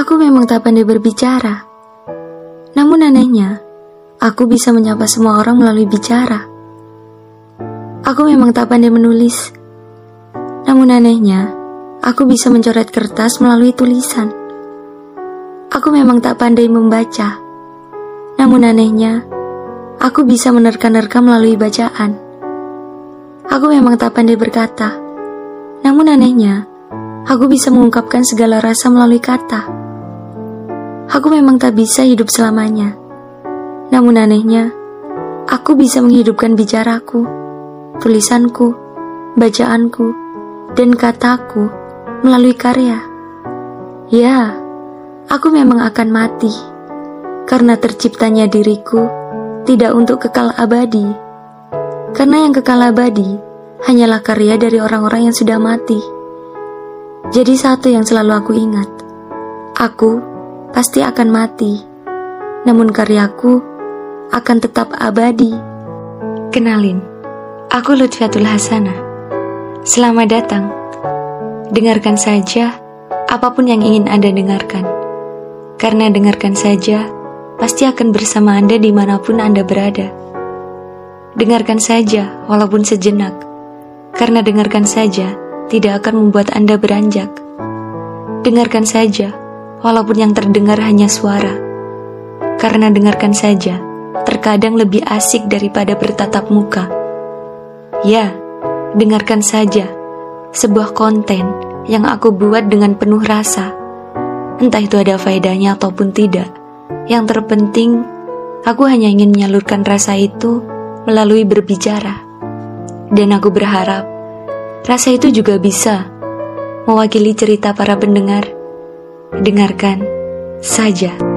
Aku memang tak pandai berbicara. Namun anehnya, aku bisa menyapa semua orang melalui bicara. Aku memang tak pandai menulis. Namun anehnya, aku bisa mencoret kertas melalui tulisan. Aku memang tak pandai membaca. Namun anehnya, aku bisa menerka-nerka melalui bacaan. Aku memang tak pandai berkata. Namun anehnya, aku bisa mengungkapkan segala rasa melalui kata. Aku memang tak bisa hidup selamanya. Namun anehnya, aku bisa menghidupkan bicaraku, tulisanku, bacaanku, dan kataku melalui karya. Ya, aku memang akan mati karena terciptanya diriku tidak untuk kekal abadi. Karena yang kekal abadi hanyalah karya dari orang-orang yang sudah mati. Jadi satu yang selalu aku ingat, aku pasti akan mati, namun karyaku akan tetap abadi. Kenalin, aku Lutfiatul Hasanah. Selamat datang. Dengarkan saja apa pun yang ingin Anda dengarkan. Karena dengarkan saja, pasti akan bersama Anda di mana pun Anda berada. Dengarkan saja, walaupun sejenak. Karena dengarkan saja, tidak akan membuat Anda beranjak. Dengarkan saja, walaupun yang terdengar hanya suara. Karena dengarkan saja, terkadang lebih asik daripada bertatap muka. Ya, dengarkan saja sebuah konten yang aku buat dengan penuh rasa. Entah itu ada faedahnya ataupun tidak. Yang terpenting, aku hanya ingin menyalurkan rasa itu melalui berbicara. Dan aku berharap rasa itu juga bisa mewakili cerita para pendengar Dengarkan saja.